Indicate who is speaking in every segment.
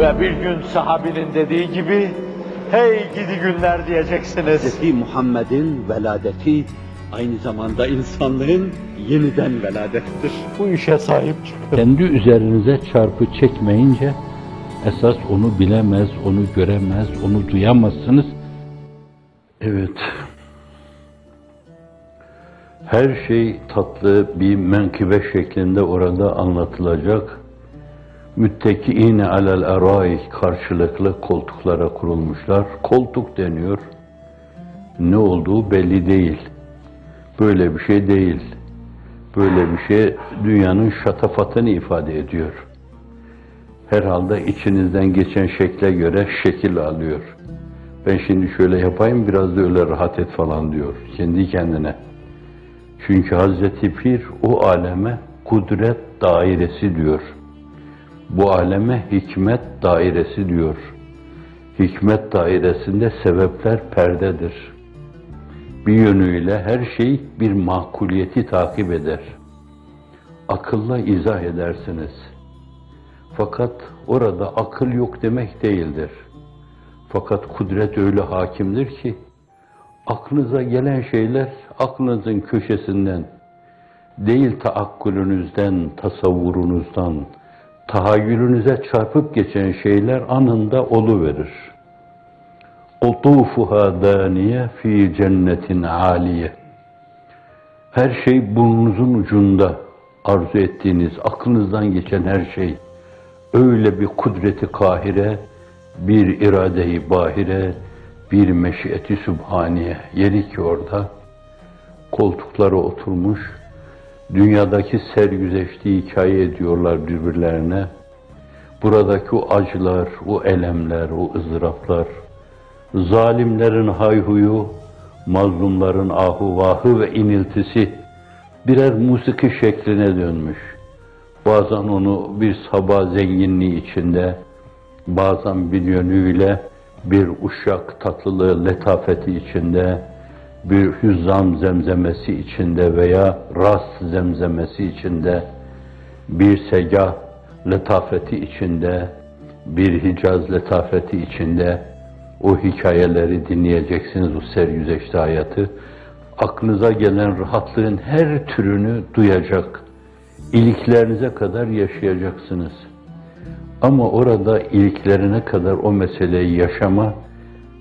Speaker 1: Ve bir gün sahabinin dediği gibi, hey gidi günler diyeceksiniz.
Speaker 2: Hz. Muhammed'in veladeti aynı zamanda insanlığın yeniden veladettir.
Speaker 1: Bu işe sahip çıkın.
Speaker 3: Kendi üzerinize çarpı çekmeyince esas onu bilemez, onu göremez, onu duyamazsınız. Evet. Her şey tatlı bir menkıbe şeklinde orada anlatılacak. Müttekiine alel eraik karşılıklı koltuklara kurulmuşlar. Koltuk deniyor. Ne olduğu belli değil. Böyle bir şey değil. Böyle bir şey dünyanın şatafatını ifade ediyor. Herhalde içinizden geçen şekle göre şekil alıyor. Ben şimdi şöyle yapayım biraz da öyle rahat et falan diyor kendi kendine. Çünkü Hazreti Pir o aleme kudret dairesi diyor. Bu aleme hikmet dairesi diyor. Hikmet dairesinde sebepler perdedir. Bir yönüyle her şey bir makuliyeti takip eder. Akılla izah edersiniz. Fakat orada akıl yok demek değildir. Fakat kudret öyle hakimdir ki aklınıza gelen şeyler aklınızın köşesinden değil taakkulünüzden, tasavvurunuzdan, tahayyülünüze çarpıp geçen şeyler anında oluverir. Utufuha daniye fi cennetin aliye. Her şey burnunuzun ucunda arzu ettiğiniz, aklınızdan geçen her şey öyle bir kudreti kahire, bir iradeyi bahire, bir meşiyeti sübhaniye yeri ki orada koltuklara oturmuş, dünyadaki sergüzeşti hikaye ediyorlar birbirlerine. Buradaki o acılar, o elemler, o ızdıraplar, zalimlerin hayhuyu, mazlumların ahuvahı ve iniltisi birer musiki şekline dönmüş. Bazen onu bir sabah zenginliği içinde, bazen bir yönüyle bir uşak tatlılığı, letafeti içinde, bir hüzzam zemzemesi içinde veya ras zemzemesi içinde, bir segah letafeti içinde, bir Hicaz letafeti içinde o hikayeleri dinleyeceksiniz, o sergüzeşte hayatı. Aklınıza gelen rahatlığın her türünü duyacak, iliklerinize kadar yaşayacaksınız. Ama orada iliklerine kadar o meseleyi yaşama,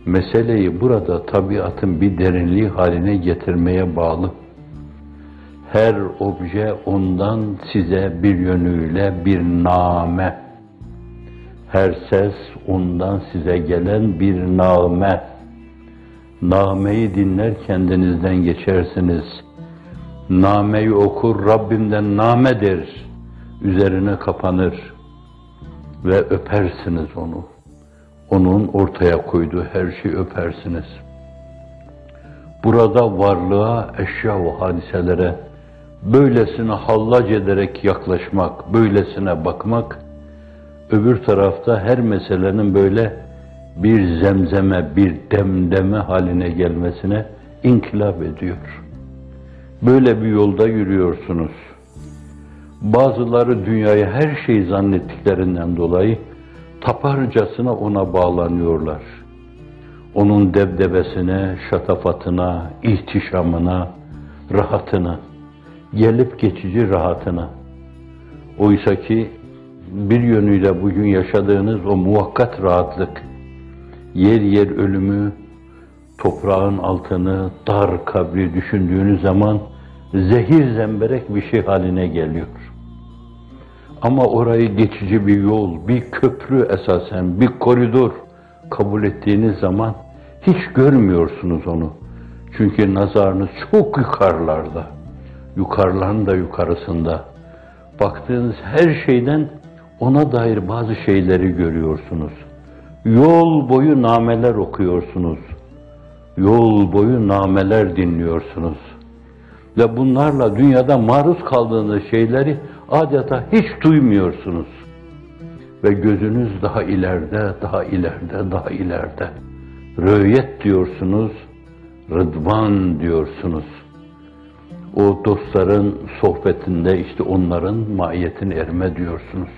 Speaker 3: meseleyi burada tabiatın bir derinliği haline getirmeye bağlı. Her obje ondan size bir yönüyle bir name. Her ses ondan size gelen bir name. Nameyi dinler kendinizden geçersiniz. Nameyi okur Rabbimden namedir. Üzerine kapanır ve öpersiniz onu. Onun ortaya koyduğu her şeyi öpersiniz. Burada varlığa, eşya ve hadiselere böylesine hallac ederek yaklaşmak, böylesine bakmak, öbür tarafta her meselenin böyle bir zemzeme, bir demdeme haline gelmesine inkılap ediyor. Böyle bir yolda yürüyorsunuz. Bazıları dünyayı her şey zannettiklerinden dolayı taparcasına ona bağlanıyorlar. Onun debdebesine, şatafatına, ihtişamına, rahatına, gelip geçici rahatına. Oysa ki bir yönüyle bugün yaşadığınız o muvakkat rahatlık, yer yer ölümü, toprağın altını, dar kabri düşündüğünüz zaman zehir zemberek bir şey haline geliyor. Ama orayı geçici bir yol, bir köprü esasen, bir koridor kabul ettiğiniz zaman hiç görmüyorsunuz onu. Çünkü nazarınız çok yukarılarda. Yukarıların da yukarısında. Baktığınız her şeyden ona dair bazı şeyleri görüyorsunuz. Yol boyu nameler okuyorsunuz. Yol boyu nameler dinliyorsunuz. Ve bunlarla dünyada maruz kaldığınız şeyleri adeta hiç duymuyorsunuz. Ve gözünüz daha ileride, daha ileride, daha ileride. Röyet diyorsunuz, rıdvan diyorsunuz. O dostların sohbetinde işte onların mahiyetini erme diyorsunuz.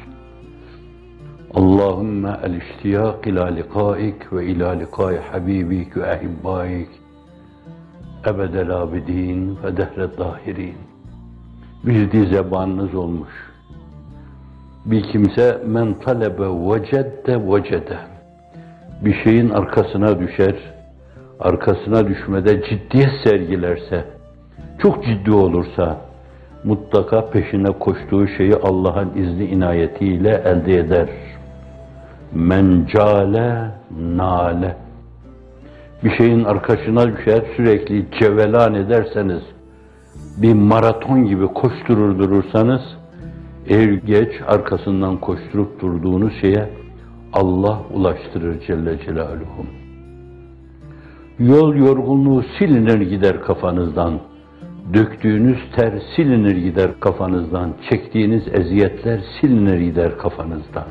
Speaker 3: Allahümme el-iştiyak ila likaik ve ila likai habibik ve ehibbaik ebedel abidin ve dehret dahirin. Bir zebanınız olmuş. Bir kimse men talebe vecedde vecede. Bir şeyin arkasına düşer, arkasına düşmede ciddiyet sergilerse, çok ciddi olursa, mutlaka peşine koştuğu şeyi Allah'ın izni inayetiyle elde eder. Mencale nale. Bir şeyin arkasına düşer, sürekli cevelan ederseniz, bir maraton gibi koşturur durursanız, er geç arkasından koşturup durduğunuz şeye Allah ulaştırır Celle Celaluhu. Yol yorgunluğu silinir gider kafanızdan. Döktüğünüz ter silinir gider kafanızdan. Çektiğiniz eziyetler silinir gider kafanızdan.